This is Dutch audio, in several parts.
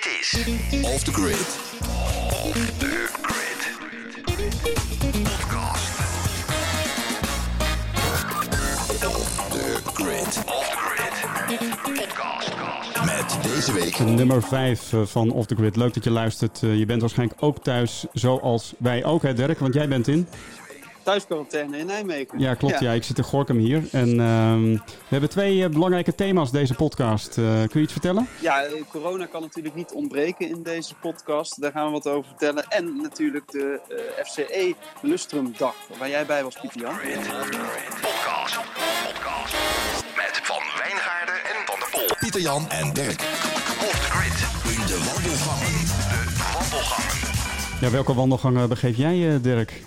Dit is Off the Grid. Off the Grid. Podcast. Off the Grid. Off the Grid. Podcast. Met deze week Nummer 5 van Off the Grid. Leuk dat je luistert. Eh, Je bent waarschijnlijk ook thuis, zoals wij ook, hè Dirk? Want jij bent in. Thuisquarantaine in Nijmegen. Ja, klopt. Ja, ik zit in Gorkum hier. En ehm, we hebben twee eh, belangrijke thema's deze podcast. Eh, kun je iets vertellen? Ja, eh, corona kan natuurlijk niet ontbreken in deze podcast. Daar gaan we wat over vertellen. En natuurlijk de eh, FCE Lustrum Dag, waar jij bij was, Pieter Jan. podcast. Podcast. Met Van Wijngaarden en Van der Pol. Pieter Jan en Dirk. Off the Grid. In de wandelgangen. De wandelgangen. Ja, welke wandelgangen begeef jij, eh, Dirk?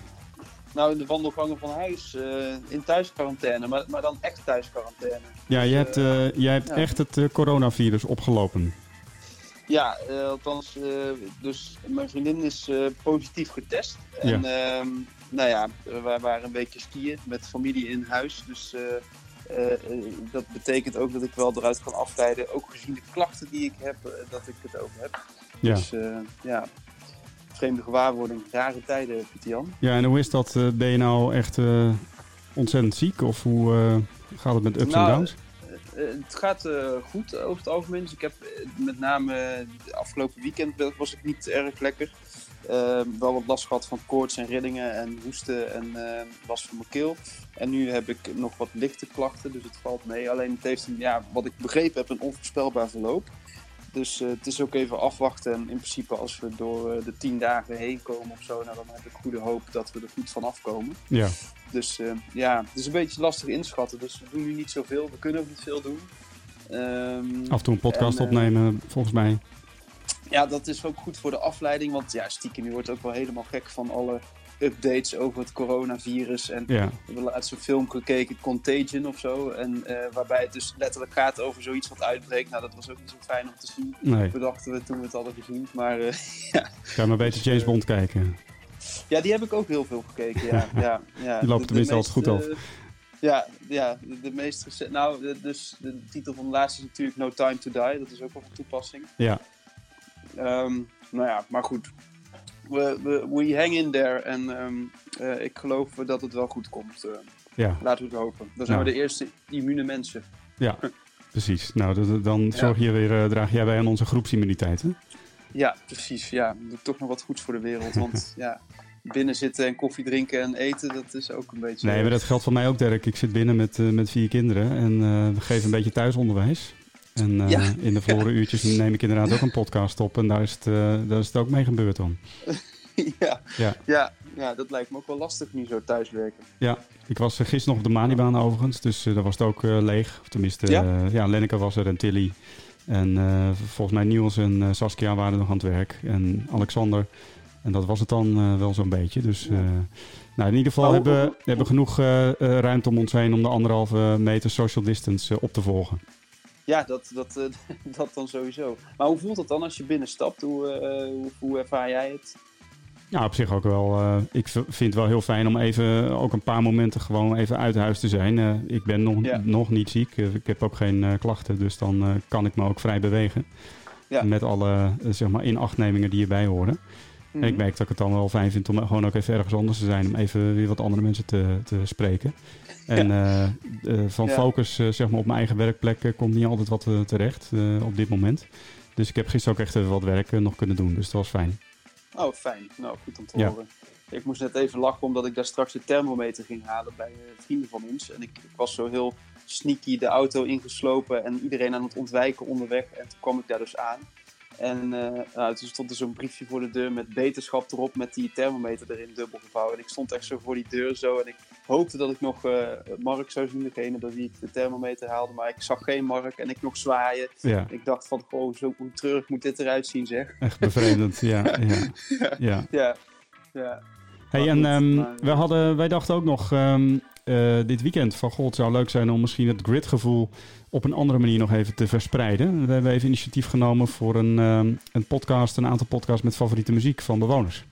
Nou, de wandelgangen van huis eh, in thuisquarantaine, maar, maar dan echt thuisquarantaine. Ja, jij hebt, eh, jij hebt ja. echt het eh, coronavirus opgelopen. Ja, eh, althans, eh, dus mijn vriendin is eh, positief getest. En ehm, nou ja, wij waren een beetje skiën met familie in huis. Dus eh, eh, eh, dat betekent ook dat ik wel eruit kan afleiden, ook gezien de klachten die ik heb, eh, dat ik het over heb. Ja. Dus eh, ja, vreemde gewaarwording, rare tijden, Pieter. Ja, en hoe is dat? Eh, ben je nou echt eh, ontzettend ziek? Of hoe eh, gaat het met ups en Nou, downs? Het gaat goed over het algemeen. Dus ik heb met name de afgelopen weekend was ik niet erg lekker. Eh, wel wat last gehad van koorts en rillingen en hoesten en last van mijn keel. En nu heb ik nog wat lichte klachten, dus het valt mee. Alleen het heeft, een, ja, wat ik begrepen heb, een onvoorspelbaar verloop. Dus eh, het is ook even afwachten. En in principe als we door eh, de tien dagen heen komen of zo, nou, dan heb ik goede hoop dat we er goed van afkomen. Ja. Dus eh, ja, het is een beetje lastig inschatten. Dus we doen nu niet zoveel. We kunnen ook niet veel doen. Ehm, Af en toe een podcast en, opnemen, volgens mij. ja, dat is ook goed voor de afleiding. Want ja, stiekem, je wordt ook wel helemaal gek van alle updates over het coronavirus. En Ja. we hebben laatst een film gekeken, Contagion of zo. En eh, waarbij het dus letterlijk gaat over zoiets wat uitbreekt. Nou, dat was ook niet zo fijn om te zien. Nee, Bedachten we toen we het hadden gezien. Maar eh, ga maar beter James Bond kijken. ja, die heb ik ook heel veel gekeken. Ja, ja, ja. Die loopt tenminste altijd goed meest, eh, ja, ja de, de meest recente. Nou, de- dus de titel van de laatste is natuurlijk No Time to Die. Dat is ook wel van toepassing. Ja, Ehm, nou ja, maar goed. We, we, we hang in there en ehm, eh, ik geloof dat het wel goed komt. eh. ja, laten we het hopen. Dan zijn Nou. we de eerste immune mensen. ja. Precies. Nou, dat- dan zorg je weer, eh, draag jij bij aan onze groepsimmuniteit, hè? Ja, precies. Ja, toch nog wat goeds voor de wereld. Want ja, binnen zitten en koffie drinken en eten, dat is ook een beetje... Nee, maar dat geldt voor mij ook, Dirk. Ik zit binnen met, met vier kinderen en we geven een beetje thuisonderwijs. En eh, Ja. in de verloren uurtjes neem ik inderdaad ook een podcast op en daar is het, eh, daar is het ook mee gebeurd dan. ja, Ja. ja, ja, dat lijkt me ook wel lastig nu zo thuiswerken. Ja, ik was eh, gisteren nog op de Manibaan overigens, dus daar was het ook leeg. Of tenminste, Ja? ja? Lenneke was er en Tilly. En volgens mij Niels en Saskia waren nog aan het werk. En Alexander. En dat was het dan wel zo'n beetje. Dus nou, in ieder geval hebben we hebben genoeg ruimte om ons heen om de anderhalve meter social distance op te volgen. Ja, dat, dat, eh, dat dan sowieso. Maar hoe voelt het dan als je binnenstapt? Hoe, eh, hoe, hoe ervaar jij het? Ja, op zich ook wel. eh, ik vind het wel heel fijn om even ook een paar momenten gewoon even uit huis te zijn. Ik ben nog, Ja. nog niet ziek. Ik heb ook geen klachten, dus dan kan ik me ook vrij bewegen. Ja. Met alle zeg maar inachtnemingen die erbij horen. En ik Mhm. merk dat ik het dan wel fijn vind om gewoon ook even ergens anders te zijn. Om even weer wat andere mensen te, te spreken. En eh, eh, van Ja. focus eh, zeg maar op mijn eigen werkplek komt niet altijd wat terecht op dit moment. Dus ik heb gisteren ook echt even wat werk nog kunnen doen. Dus dat was fijn. Oh, fijn. Nou, goed om te Ja. horen. Ik moest net even lachen omdat ik daar straks de thermometer ging halen bij vrienden van ons. En ik, ik was zo heel sneaky de auto ingeslopen en iedereen aan het ontwijken onderweg. En toen kwam ik daar dus aan. En eh, nou, toen stond er zo'n briefje voor de deur met beterschap erop, met die thermometer erin dubbel gevouwen. En ik stond echt zo voor die deur zo en ik hoopte dat ik nog eh, Mark zou zien, degene bij wie ik de thermometer haalde. Maar ik zag geen Mark en ik nog zwaaien. Ja, Ik dacht van, goh, zo hoe treurig moet dit eruit zien zeg. echt bevreemdend. ja, ja, ja. Ja, ja. Hey, en goed, ehm, maar- wij, hadden, wij dachten ook nog ehm, eh, dit weekend van... God, het zou leuk zijn om misschien het gridgevoel op een andere manier nog even te verspreiden. We hebben even initiatief genomen voor een, ehm, een podcast, een aantal podcasts met favoriete muziek van bewoners.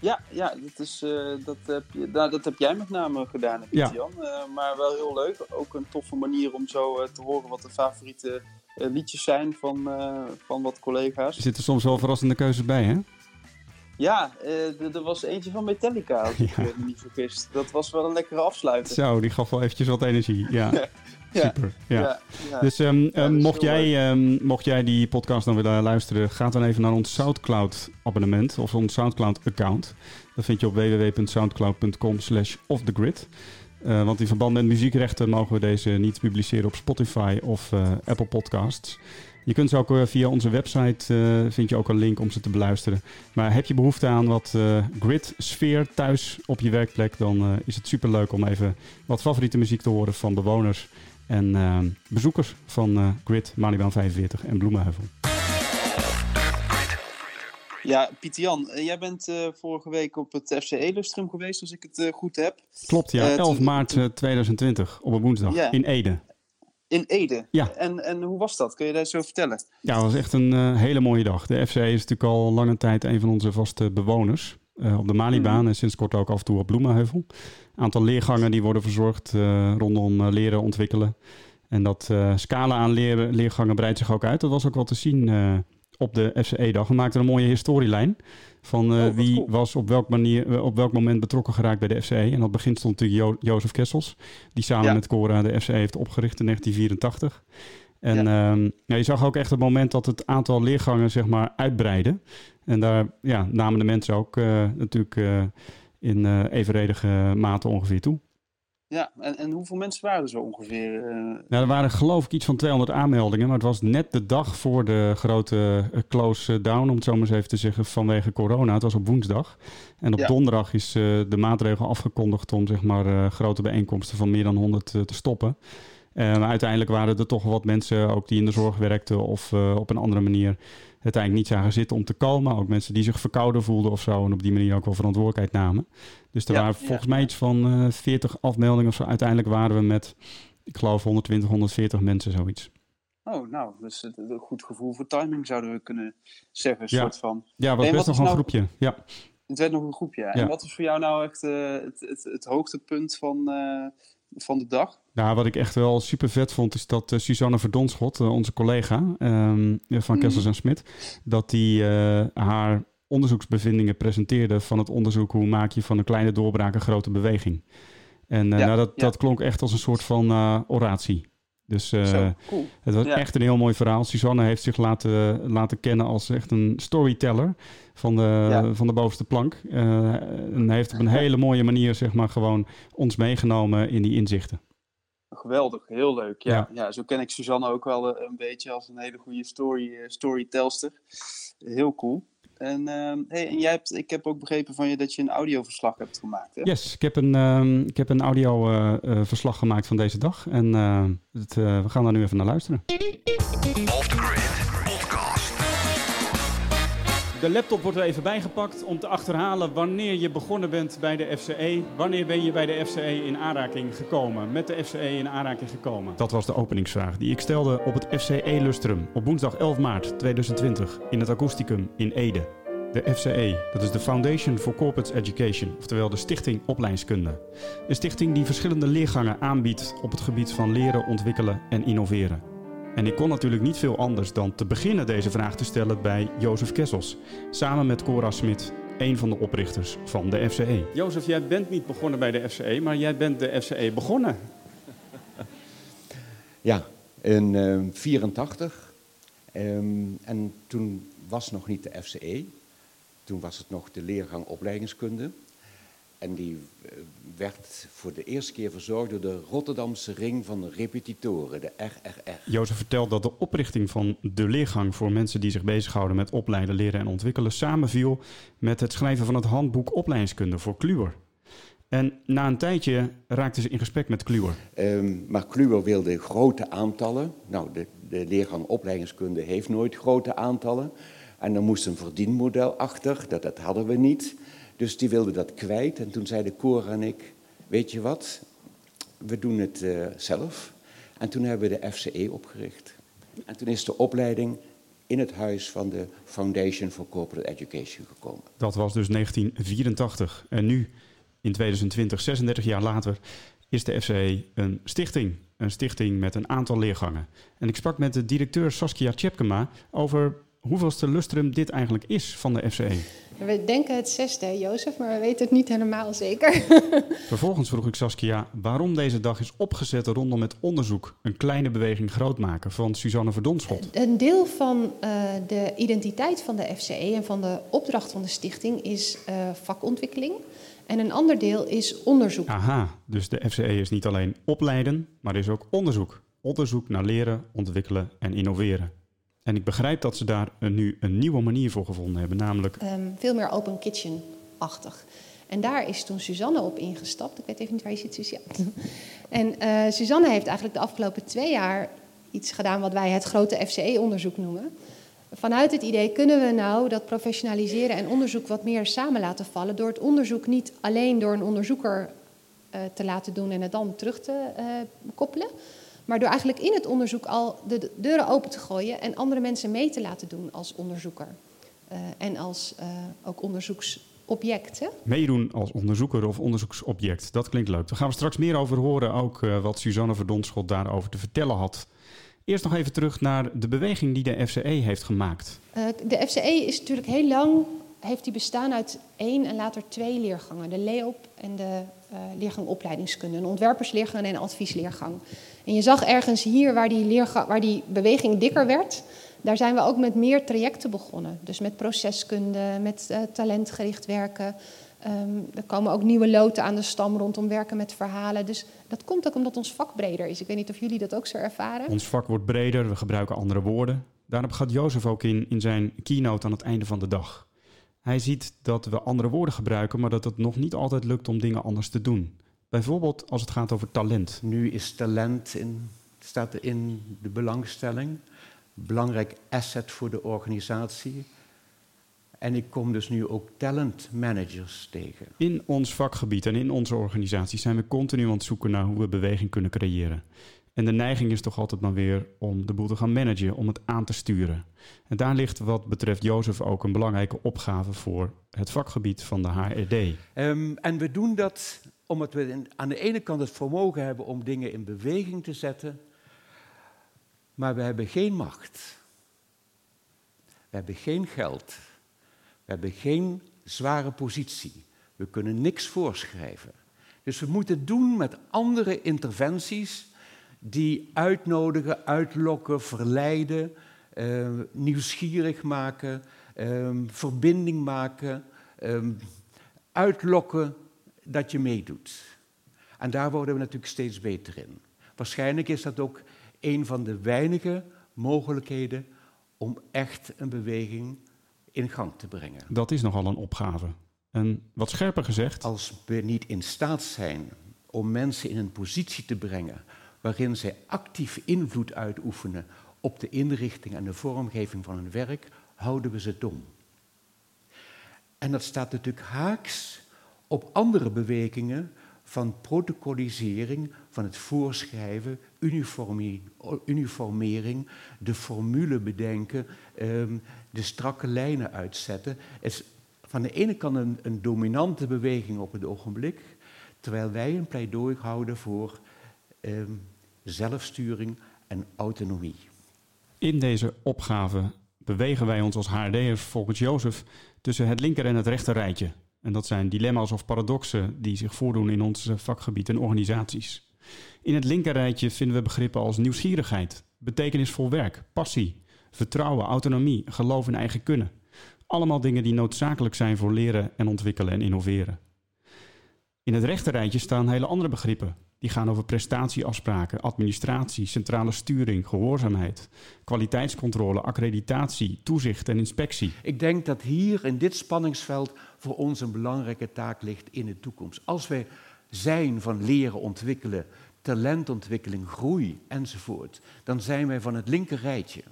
Ja, ja dat, is, eh, dat, heb je, nou, dat heb jij met name gedaan, Ja. Jan. Eh, maar wel heel leuk. Ook een toffe manier om zo te horen wat de favoriete liedjes zijn van, van wat collega's. Er zitten soms wel verrassende keuzes bij, hè? Ja, er was eentje van Metallica, als ik me niet vergis. Dat was wel een lekkere afsluiter. Zo, die gaf wel eventjes wat energie, ja. Super. Ja. ja, ja. Dus um, mocht, jij, um, mocht jij die podcast dan willen luisteren, ga dan even naar ons Soundcloud-abonnement of ons Soundcloud-account. Dat vind je op www.soundcloud.com slash offthegrid. Uh, want in verband met muziekrechten mogen we deze niet publiceren op Spotify of uh, Apple Podcasts. Je kunt ze ook uh, via onze website, uh, vind je ook een link om ze te beluisteren. Maar heb je behoefte aan wat uh, grid-sfeer thuis op je werkplek, dan is het super leuk om even wat favoriete muziek te horen van bewoners en bezoekers van Grid, Malibaan 45 en Bloemenheuvel. Ja, Pieter Jan, jij bent vorige week op het FCE Lustrum geweest, als ik het goed heb. Klopt, ja. 11 maart 2020 op een woensdag yeah. in Ede. In Ede? Ja. En, en hoe was dat? Kun je daar zo vertellen? Ja, het was echt een uh, hele mooie dag. De FCE is natuurlijk al lange tijd een van onze vaste bewoners. Uh, op de Malibaan mm. en sinds kort ook af en toe op Bloemenheuvel. Een aantal leergangen die worden verzorgd uh, rondom leren ontwikkelen. En dat scala aan leer, leergangen breidt zich ook uit. Dat was ook wel te zien op de FCE-dag. We maakten een mooie historielijn van uh, oh, wie cool. was op welk, manier, uh, op welk moment betrokken geraakt bij de FCE. En dat begint stond natuurlijk jo Jozef Kessels, die samen ja. met Cora de FCE heeft opgericht in 1984. En ja. Um, ja, je zag ook echt het moment dat het aantal leergangen zeg maar uitbreidde. En daar ja, namen de mensen ook uh, natuurlijk in evenredige mate ongeveer toe. Ja, en, en hoeveel mensen waren er zo ongeveer? Uh... Nou, er waren geloof ik iets van 200 aanmeldingen, maar het was net de dag voor de grote uh, close down, om het zo maar eens even te zeggen, vanwege corona. Het was op woensdag. En op ja. donderdag is uh, de maatregel afgekondigd om zeg maar grote bijeenkomsten van meer dan 100 te stoppen. Maar uiteindelijk waren er toch wat mensen ook die in de zorg werkten of op een andere manier uiteindelijk niet zagen zitten om te komen. Ook mensen die zich verkouden voelden of zo en op die manier ook wel verantwoordelijkheid namen. Dus er ja, waren volgens ja. mij iets van uh, 40 afmeldingen of zo. Uiteindelijk waren we met, ik geloof, 120, 140 mensen, zoiets. Oh, nou, dus een goed gevoel voor timing zouden we kunnen zeggen, een ja. soort van. Ja, wat best nog nou... een groepje, ja. Het werd nog een groepje, ja. En wat was voor jou nou echt uh, het, het, het, hoogtepunt van, uh, van de dag? Nou, wat ik echt wel super vet vond, is dat uh, Suzanne Verdonschot, uh, onze collega um, van Kessels en Smit, dat die uh, haar onderzoeksbevindingen presenteerde van het onderzoek hoe maak je van een kleine doorbraak een grote beweging. En ja, nou, dat, ja. dat klonk echt als een soort van oratie. Dus Zo, cool. het was ja. echt een heel mooi verhaal. Suzanne heeft zich laten, laten kennen als echt een storyteller van de, van de bovenste plank. en heeft op een hele mooie manier zeg maar, gewoon ons meegenomen in die inzichten. Geweldig, heel leuk. Ja, ja. ja zo ken ik Suzanne ook wel een beetje als een hele goede story, uh, storytelster. Heel cool. En, uh, hey, en jij hebt, ik heb ook begrepen van je dat je een audioverslag hebt gemaakt. Hè? Yes, ik heb een, uh, ik heb een audioverslag uh, gemaakt van deze dag. En het, we gaan daar nu even naar luisteren. Off the grid. De laptop wordt er even bijgepakt om te achterhalen wanneer je begonnen bent bij de FCE. Wanneer ben je bij de FCE in aanraking gekomen? Met de FCE in aanraking gekomen? Dat was de openingsvraag die ik stelde op het FCE Lustrum op woensdag 11 maart 2020 in het Akoesticum in Ede. De FCE, dat is de Foundation for Corporate Education, oftewel de Stichting Opleidingskunde. Een stichting die verschillende leergangen aanbiedt op het gebied van leren, ontwikkelen en innoveren. En ik kon natuurlijk niet veel anders dan te beginnen deze vraag te stellen bij Jozef Kessels, samen met Cora Smit, een van de oprichters van de FCE. Jozef, jij bent niet begonnen bij de FCE, maar jij bent de FCE begonnen. Ja, in 1984. Uh, um, en toen was nog niet de FCE, toen was het nog de leergang opleidingskunde. En die werd voor de eerste keer verzorgd door de Rotterdamse Ring van de Repetitoren, de RRR. Jozef vertelt dat de oprichting van de leergang voor mensen die zich bezighouden met opleiden, leren en ontwikkelen samenviel met het schrijven van het handboek opleidingskunde voor Kluwer. En na een tijdje raakten ze in gesprek met Kluwer. Um, maar Kluwer wilde grote aantallen. Nou, de, de leergang opleidingskunde heeft nooit grote aantallen. En er moest een verdienmodel achter, dat, dat hadden we niet. Dus die wilde dat kwijt. En toen zeiden Cora en ik, weet je wat, we doen het uh, zelf. En toen hebben we de FCE opgericht. En toen is de opleiding in het huis van de Foundation for Corporate Education gekomen. Dat was dus 1984. En nu, in 2020, 36 jaar later, is de FCE een stichting. een stichting met een aantal leergangen. En ik sprak met de directeur Saskia Tjepkema over hoeveelste lustrum dit eigenlijk is van de FCE. We denken het zesde, Jozef, maar we weten het niet helemaal zeker. Vervolgens vroeg ik Saskia waarom deze dag is opgezet rondom het onderzoek Een kleine beweging groot maken van Suzanne Verdonschot. Een deel van uh, de identiteit van de FCE en van de opdracht van de stichting is uh, vakontwikkeling. En een ander deel is onderzoek. Aha, dus de FCE is niet alleen opleiden, maar is ook onderzoek. Onderzoek naar leren, ontwikkelen en innoveren. En ik begrijp dat ze daar nu een nieuwe manier voor gevonden hebben, namelijk... Um, veel meer open kitchen-achtig. En daar is toen Suzanne op ingestapt. Ik weet even niet waar je zit, Suzanne. en uh, Suzanne heeft eigenlijk de afgelopen twee jaar iets gedaan wat wij het grote FCE-onderzoek noemen. Vanuit het idee kunnen we nou dat professionaliseren en onderzoek wat meer samen laten vallen. Door het onderzoek niet alleen door een onderzoeker uh, te laten doen en het dan terug te uh, koppelen. Maar door eigenlijk in het onderzoek al de deuren open te gooien en andere mensen mee te laten doen als onderzoeker. Uh, en als uh, ook onderzoeksobject. Hè? Meedoen als onderzoeker of onderzoeksobject, dat klinkt leuk. Daar gaan we straks meer over horen, ook uh, wat Suzanne Verdonschot daarover te vertellen had. Eerst nog even terug naar de beweging die de FCE heeft gemaakt. de FCE is natuurlijk heel lang, heeft die bestaan uit één en later twee leergangen. De LEOP en de leergang opleidingskunde. Een ontwerpersleergang en een adviesleergang. En je zag ergens hier waar die, leerga- waar die beweging dikker werd, daar zijn we ook met meer trajecten begonnen. Dus met proceskunde, met uh, talentgericht werken. Um, er komen ook nieuwe loten aan de stam rondom werken met verhalen. Dus dat komt ook omdat ons vak breder is. Ik weet niet of jullie dat ook zo ervaren. Ons vak wordt breder, we gebruiken andere woorden. Daarop gaat Jozef ook in, in zijn keynote aan het einde van de dag. Hij ziet dat we andere woorden gebruiken, maar dat het nog niet altijd lukt om dingen anders te doen. Bijvoorbeeld als het gaat over talent. Nu is talent in, staat er in de belangstelling. Belangrijk asset voor de organisatie. En ik kom dus nu ook talent managers tegen. In ons vakgebied en in onze organisatie zijn we continu aan het zoeken naar hoe we beweging kunnen creëren. En de neiging is toch altijd maar weer om de boel te gaan managen, om het aan te sturen. En daar ligt wat betreft Jozef ook een belangrijke opgave voor het vakgebied van de HRD. Um, en we doen dat omdat we aan de ene kant het vermogen hebben om dingen in beweging te zetten, maar we hebben geen macht. We hebben geen geld. We hebben geen zware positie. We kunnen niks voorschrijven. Dus we moeten doen met andere interventies die uitnodigen, uitlokken, verleiden, uh, nieuwsgierig maken, um, verbinding maken, um, uitlokken dat je meedoet. En daar worden we natuurlijk steeds beter in. Waarschijnlijk is dat ook een van de weinige mogelijkheden om echt een beweging in gang te brengen. Dat is nogal een opgave. En wat scherper gezegd. Als we niet in staat zijn om mensen in een positie te brengen waarin zij actief invloed uitoefenen op de inrichting en de vormgeving van hun werk, houden we ze dom. En dat staat natuurlijk haaks op andere bewegingen van protocolisering, van het voorschrijven, uniformering, de formule bedenken, um, de strakke lijnen uitzetten. Het is van de ene kant een, een, dominante beweging op het ogenblik, terwijl wij een pleidooi houden voor um, zelfsturing en autonomie. In deze opgave bewegen wij ons als HRD'ers volgens Jozef tussen het linker en het rechter rijtje. En dat zijn dilemma's of paradoxen die zich voordoen in ons vakgebied en organisaties. In het linkerrijtje vinden we begrippen als nieuwsgierigheid, betekenisvol werk, passie, vertrouwen, autonomie, geloof in eigen kunnen. Allemaal dingen die noodzakelijk zijn voor leren en ontwikkelen en innoveren. In het rechterrijtje staan hele andere begrippen. Die gaan over prestatieafspraken, administratie, centrale sturing, gehoorzaamheid, kwaliteitscontrole, accreditatie, toezicht en inspectie. Ik denk dat hier in dit spanningsveld voor ons een belangrijke taak ligt in de toekomst. Als wij zijn van leren ontwikkelen, talentontwikkeling, groei enzovoort, dan zijn wij van het linker rijtje.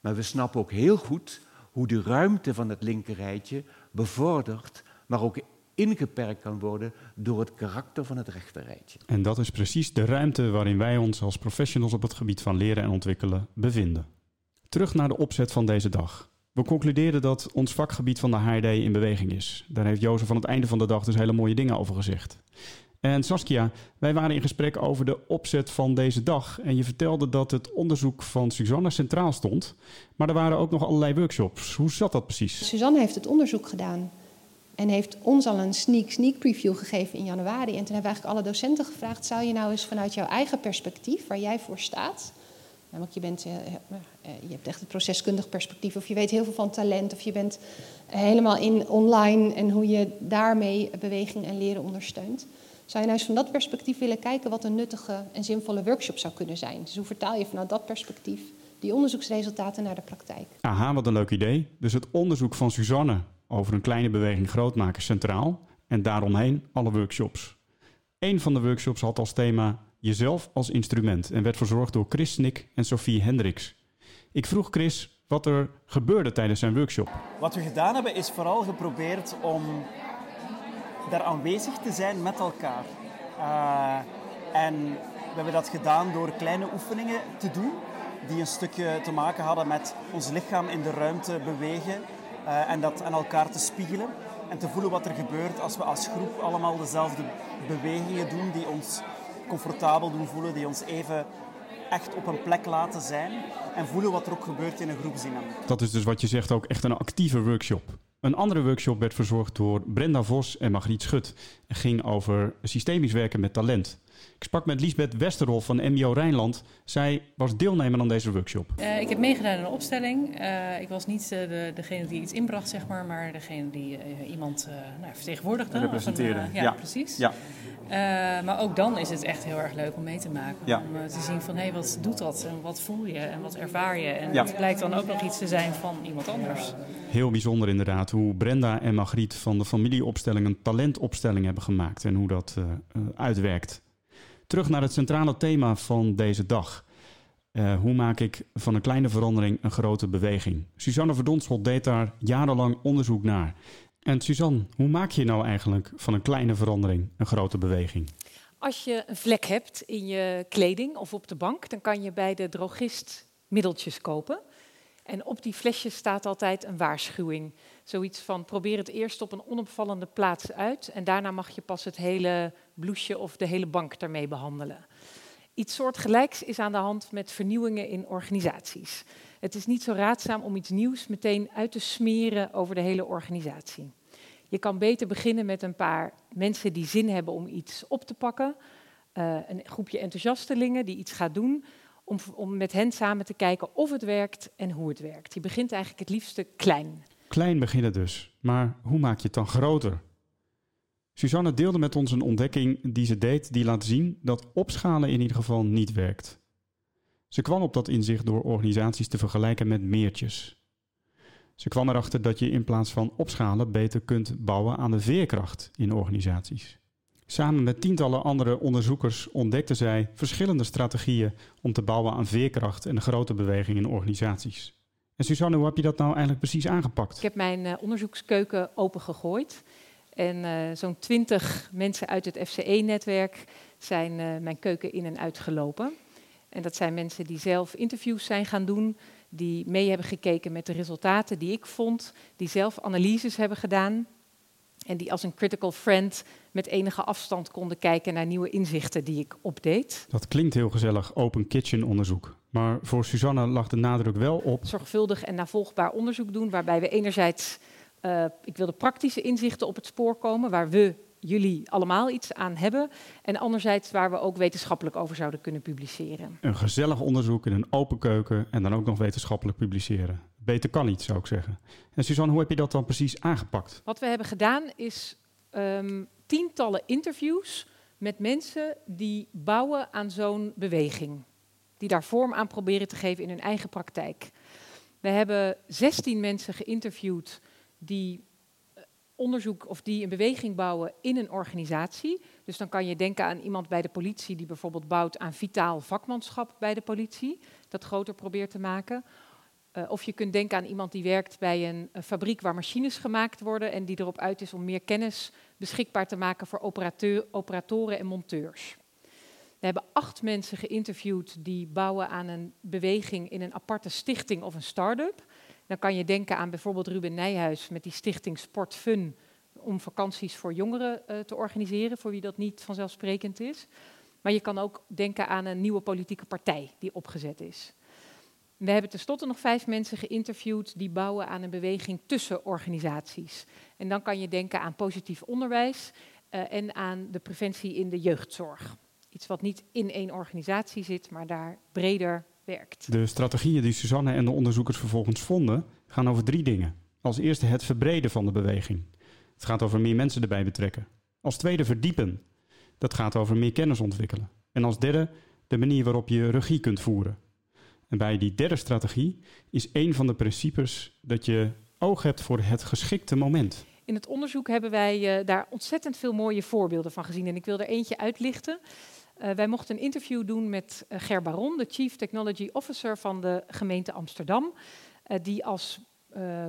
Maar we snappen ook heel goed hoe de ruimte van het linker rijtje bevordert, maar ook ingeperkt kan worden door het karakter van het rechterrijtje. En dat is precies de ruimte waarin wij ons als professionals op het gebied van leren en ontwikkelen bevinden. Terug naar de opzet van deze dag. We concluderen dat ons vakgebied van de HRD in beweging is. Daar heeft Jozef van het einde van de dag dus hele mooie dingen over gezegd. En Saskia, wij waren in gesprek over de opzet van deze dag. En je vertelde dat het onderzoek van Suzanne centraal stond. Maar er waren ook nog allerlei workshops. Hoe zat dat precies? Suzanne heeft het onderzoek gedaan. En heeft ons al een sneak, sneak preview gegeven in januari. En toen hebben we eigenlijk alle docenten gevraagd: zou je nou eens vanuit jouw eigen perspectief, waar jij voor staat. Namelijk, je, bent, eh, eh, je hebt echt het proceskundig perspectief, of je weet heel veel van talent, of je bent helemaal in online en hoe je daarmee beweging en leren ondersteunt. Zou je nou eens van dat perspectief willen kijken wat een nuttige en zinvolle workshop zou kunnen zijn? Dus hoe vertaal je vanuit dat perspectief die onderzoeksresultaten naar de praktijk? Aha, wat een leuk idee. Dus het onderzoek van Suzanne over een kleine beweging groot maken centraal en daaromheen alle workshops. Een van de workshops had als thema jezelf als instrument en werd verzorgd door Chris Snik en Sophie Hendricks. Ik vroeg Chris wat er gebeurde tijdens zijn workshop. Wat we gedaan hebben is vooral geprobeerd om daar aanwezig te zijn met elkaar. Uh, en we hebben dat gedaan door kleine oefeningen te doen die een stukje te maken hadden met ons lichaam in de ruimte bewegen uh, en dat aan elkaar te spiegelen en te voelen wat er gebeurt als we als groep allemaal dezelfde bewegingen doen die ons comfortabel doen voelen, die ons even echt op een plek laten zijn en voelen wat er ook gebeurt in een groepsdynamiek. Dat is dus wat je zegt ook echt een actieve workshop. Een andere workshop werd verzorgd door Brenda Vos en Margriet Schut en ging over systemisch werken met talent. Ik sprak met Liesbeth Westerhof van MBO Rijnland. Zij was deelnemer aan deze workshop. Uh, ik heb meegedaan aan de opstelling. Uh, ik was niet uh, de, degene die iets inbracht, zeg maar, maar degene die iemand nou, vertegenwoordigde. Representeerde. ja, ja, precies. Ja. maar ook dan is het echt heel erg leuk om mee te maken. Ja. Om te zien van, hé, hey, wat doet dat? En wat voel je? En wat ervaar je? En het blijkt dan ook nog iets te zijn van iemand anders. Heel bijzonder inderdaad, hoe Brenda en Margriet van de familieopstelling een talentopstelling hebben gemaakt. En hoe dat uitwerkt. Terug naar het centrale thema van deze dag. Uh, hoe maak ik van een kleine verandering een grote beweging? Suzanne Verdonschot deed daar jarenlang onderzoek naar. En Suzanne, hoe maak je nou eigenlijk van een kleine verandering een grote beweging? Als je een vlek hebt in je kleding of op de bank, dan kan je bij de drogist middeltjes kopen. En op die flesjes staat altijd een waarschuwing. Zoiets van probeer het eerst op een onopvallende plaats uit en daarna mag je pas het hele bloesje of de hele bank daarmee behandelen. Iets soortgelijks is aan de hand met vernieuwingen in organisaties. Het is niet zo raadzaam om iets nieuws meteen uit te smeren over de hele organisatie. Je kan beter beginnen met een paar mensen die zin hebben om iets op te pakken. Uh, een groepje enthousiastelingen die iets gaat doen. Om, om met hen samen te kijken of het werkt en hoe het werkt. Je begint eigenlijk het liefste klein. Klein beginnen dus. Maar hoe maak je het dan groter? Suzanne deelde met ons een ontdekking die ze deed die laat zien dat opschalen in ieder geval niet werkt. Ze kwam op dat inzicht door organisaties te vergelijken met meertjes. Ze kwam erachter dat je in plaats van opschalen beter kunt bouwen aan de veerkracht in organisaties. Samen met tientallen andere onderzoekers ontdekte zij verschillende strategieën om te bouwen aan veerkracht en grote beweging in organisaties. En Suzanne, hoe heb je dat nou eigenlijk precies aangepakt? Ik heb mijn uh, onderzoekskeuken opengegooid. En uh, zo'n twintig mensen uit het FCE-netwerk zijn uh, mijn keuken in en uitgelopen. En dat zijn mensen die zelf interviews zijn gaan doen, die mee hebben gekeken met de resultaten die ik vond, die zelf analyses hebben gedaan en die als een critical friend met enige afstand konden kijken naar nieuwe inzichten die ik opdeed. Dat klinkt heel gezellig, open kitchen onderzoek. Maar voor Suzanne lag de nadruk wel op. Zorgvuldig en navolgbaar onderzoek doen, waarbij we enerzijds, uh, ik wilde praktische inzichten op het spoor komen, waar we jullie allemaal iets aan hebben. En anderzijds waar we ook wetenschappelijk over zouden kunnen publiceren. Een gezellig onderzoek in een open keuken en dan ook nog wetenschappelijk publiceren. Beter kan niet, zou ik zeggen. En Suzanne, hoe heb je dat dan precies aangepakt? Wat we hebben gedaan is um, tientallen interviews met mensen die bouwen aan zo'n beweging. Die daar vorm aan proberen te geven in hun eigen praktijk. We hebben 16 mensen geïnterviewd die eh, onderzoek of die een beweging bouwen in een organisatie. Dus dan kan je denken aan iemand bij de politie die bijvoorbeeld bouwt aan vitaal vakmanschap bij de politie, dat groter probeert te maken. Uh, of je kunt denken aan iemand die werkt bij een, fabriek waar machines gemaakt worden en die erop uit is om meer kennis beschikbaar te maken voor operatoren en monteurs. We hebben acht mensen geïnterviewd die bouwen aan een beweging in een aparte stichting of een start-up. Dan kan je denken aan bijvoorbeeld Ruben Nijhuis met die stichting Sport Fun, om vakanties voor jongeren te organiseren, voor wie dat niet vanzelfsprekend is. Maar je kan ook denken aan een nieuwe politieke partij die opgezet is. We hebben tenslotte nog vijf mensen geïnterviewd die bouwen aan een beweging tussen organisaties. En dan kan je denken aan positief onderwijs uh, en aan de preventie in de jeugdzorg. Iets wat niet in één organisatie zit, maar daar breder werkt. De strategieën die Suzanne en de onderzoekers vervolgens vonden, gaan over drie dingen. Als eerste het verbreden van de beweging. Het gaat over meer mensen erbij betrekken. Als tweede verdiepen. Dat gaat over meer kennis ontwikkelen. En als derde de manier waarop je regie kunt voeren. En bij die derde strategie is een van de principes dat je oog hebt voor het geschikte moment. In het onderzoek hebben wij uh, daar ontzettend veel mooie voorbeelden van gezien. En ik wil er eentje uitlichten. Uh, wij mochten een interview doen met uh, Ger Baron, de Chief Technology Officer van de gemeente Amsterdam. die als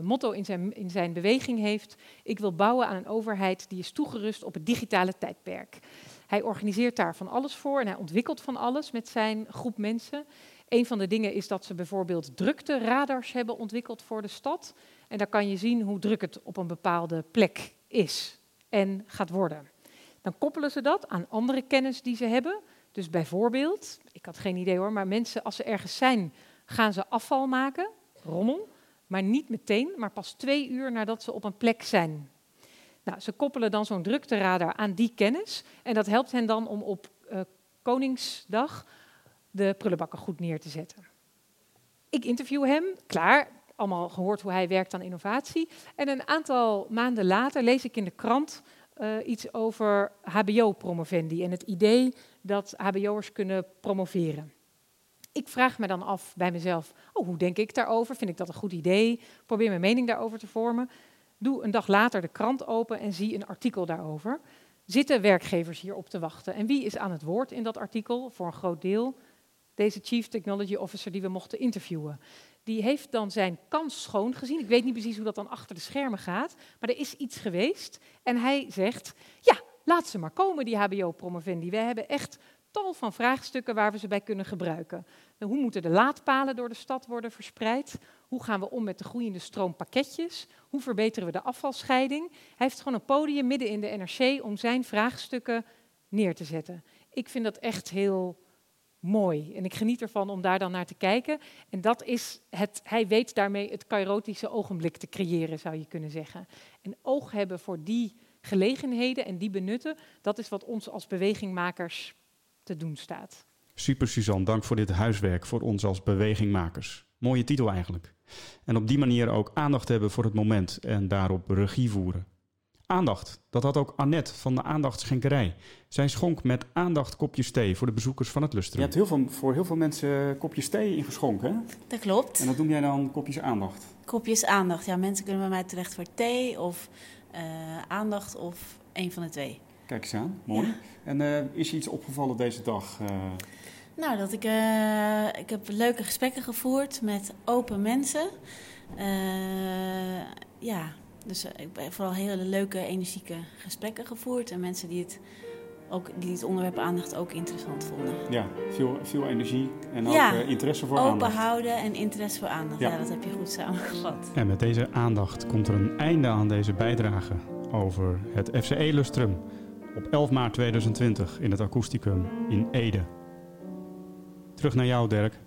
motto in zijn, in zijn beweging heeft: Ik wil bouwen aan een overheid die is toegerust op het digitale tijdperk. Hij organiseert daar van alles voor en hij ontwikkelt van alles met zijn groep mensen. Een van de dingen is dat ze bijvoorbeeld drukte-radars hebben ontwikkeld voor de stad. En daar kan je zien hoe druk het op een bepaalde plek is en gaat worden. Dan koppelen ze dat aan andere kennis die ze hebben. Dus bijvoorbeeld, ik had geen idee hoor, maar mensen als ze ergens zijn, gaan ze afval maken, rommel, maar niet meteen, maar pas twee uur nadat ze op een plek zijn. Nou, ze koppelen dan zo'n drukteradar aan die kennis en dat helpt hen dan om op uh, Koningsdag de prullenbakken goed neer te zetten. Ik interview hem, klaar, allemaal gehoord hoe hij werkt aan innovatie. En een aantal maanden later lees ik in de krant uh, iets over HBO-promovendi en het idee dat HBO'ers kunnen promoveren. Ik vraag me dan af bij mezelf, oh, hoe denk ik daarover? Vind ik dat een goed idee? Probeer mijn mening daarover te vormen. Doe een dag later de krant open en zie een artikel daarover. Zitten werkgevers hierop te wachten? En wie is aan het woord in dat artikel? Voor een groot deel deze Chief Technology Officer die we mochten interviewen. Die heeft dan zijn kans schoon gezien. Ik weet niet precies hoe dat dan achter de schermen gaat, maar er is iets geweest. En hij zegt, ja, laat ze maar komen, die HBO-promovendi. We hebben echt tal van vraagstukken waar we ze bij kunnen gebruiken. Hoe moeten de laadpalen door de stad worden verspreid? Hoe gaan we om met de groeiende stroom pakketjes? Hoe verbeteren we de afvalscheiding? Hij heeft gewoon een podium midden in de NRC om zijn vraagstukken neer te zetten. Ik vind dat echt heel mooi. En ik geniet ervan om daar dan naar te kijken. En dat is het, hij weet daarmee het kairotische ogenblik te creëren, zou je kunnen zeggen. En oog hebben voor die gelegenheden en die benutten, dat is wat ons als bewegingmakers te doen staat. Super Suzanne, dank voor dit huiswerk voor ons als bewegingmakers. Mooie titel eigenlijk. En op die manier ook aandacht hebben voor het moment en daarop regie voeren. Aandacht, dat had ook Annette van de Aandachtsschenkerij. Zij schonk met aandacht kopjes thee voor de bezoekers van het lustrum. Je hebt heel veel, voor heel veel mensen kopjes thee ingeschonken, hè? Dat klopt. En dat noem jij dan kopjes aandacht? Kopjes aandacht, ja. Mensen kunnen bij mij terecht voor thee of uh, aandacht of een van de twee. Kijk eens aan, mooi. Ja. En uh, is je iets opgevallen deze dag? Uh... Nou, dat ik, ik heb leuke gesprekken gevoerd met open mensen. ja, dus eh, ik heb vooral hele leuke, energieke gesprekken gevoerd. En mensen die het, ook, die het onderwerp aandacht ook interessant vonden. Ja, veel, veel energie en ook uh, interesse voor open aandacht. Open houden en interesse voor aandacht. Ja. ja. dat heb je goed samengevat. En met deze aandacht komt er een einde aan deze bijdrage over het FCE Lustrum. Op 11 maart 2020 in het Akoesticum in Ede. Terug naar jou, Dirk.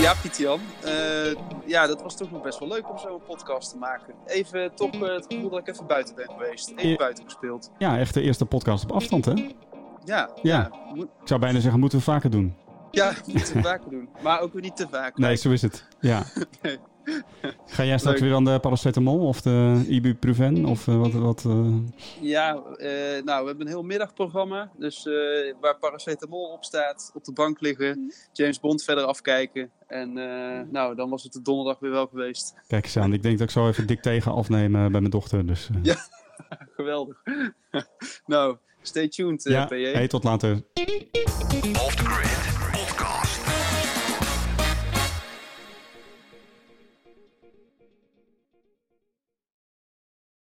Ja, Pieter-Jan. Uh, ja, dat was toch nog best wel leuk om zo'n podcast te maken. Even toch uh, het gevoel dat ik even buiten ben geweest. Even buiten gespeeld. Ja, echt de eerste podcast op afstand, hè? Ja. Ja. ja. Ik zou bijna zeggen, moeten we vaker doen. Ja, moeten we vaker doen. Maar ook weer niet te vaak. Nee, zo is het. Ja. nee. Ga jij straks weer aan de paracetamol of de ibuprofen? Of uh, wat? wat uh... Ja, uh, nou, we hebben een heel middagprogramma. Dus waar paracetamol op staat, op de bank liggen, mhm. James Bond verder afkijken. En nou, dan was het de donderdag weer wel geweest. Kijk eens aan, ik denk dat ik zo even dik tegen afnemen bij mijn dochter. Dus, Ja, geweldig. nou, stay tuned, ja, PJ. Hey, tot later. Off the grid.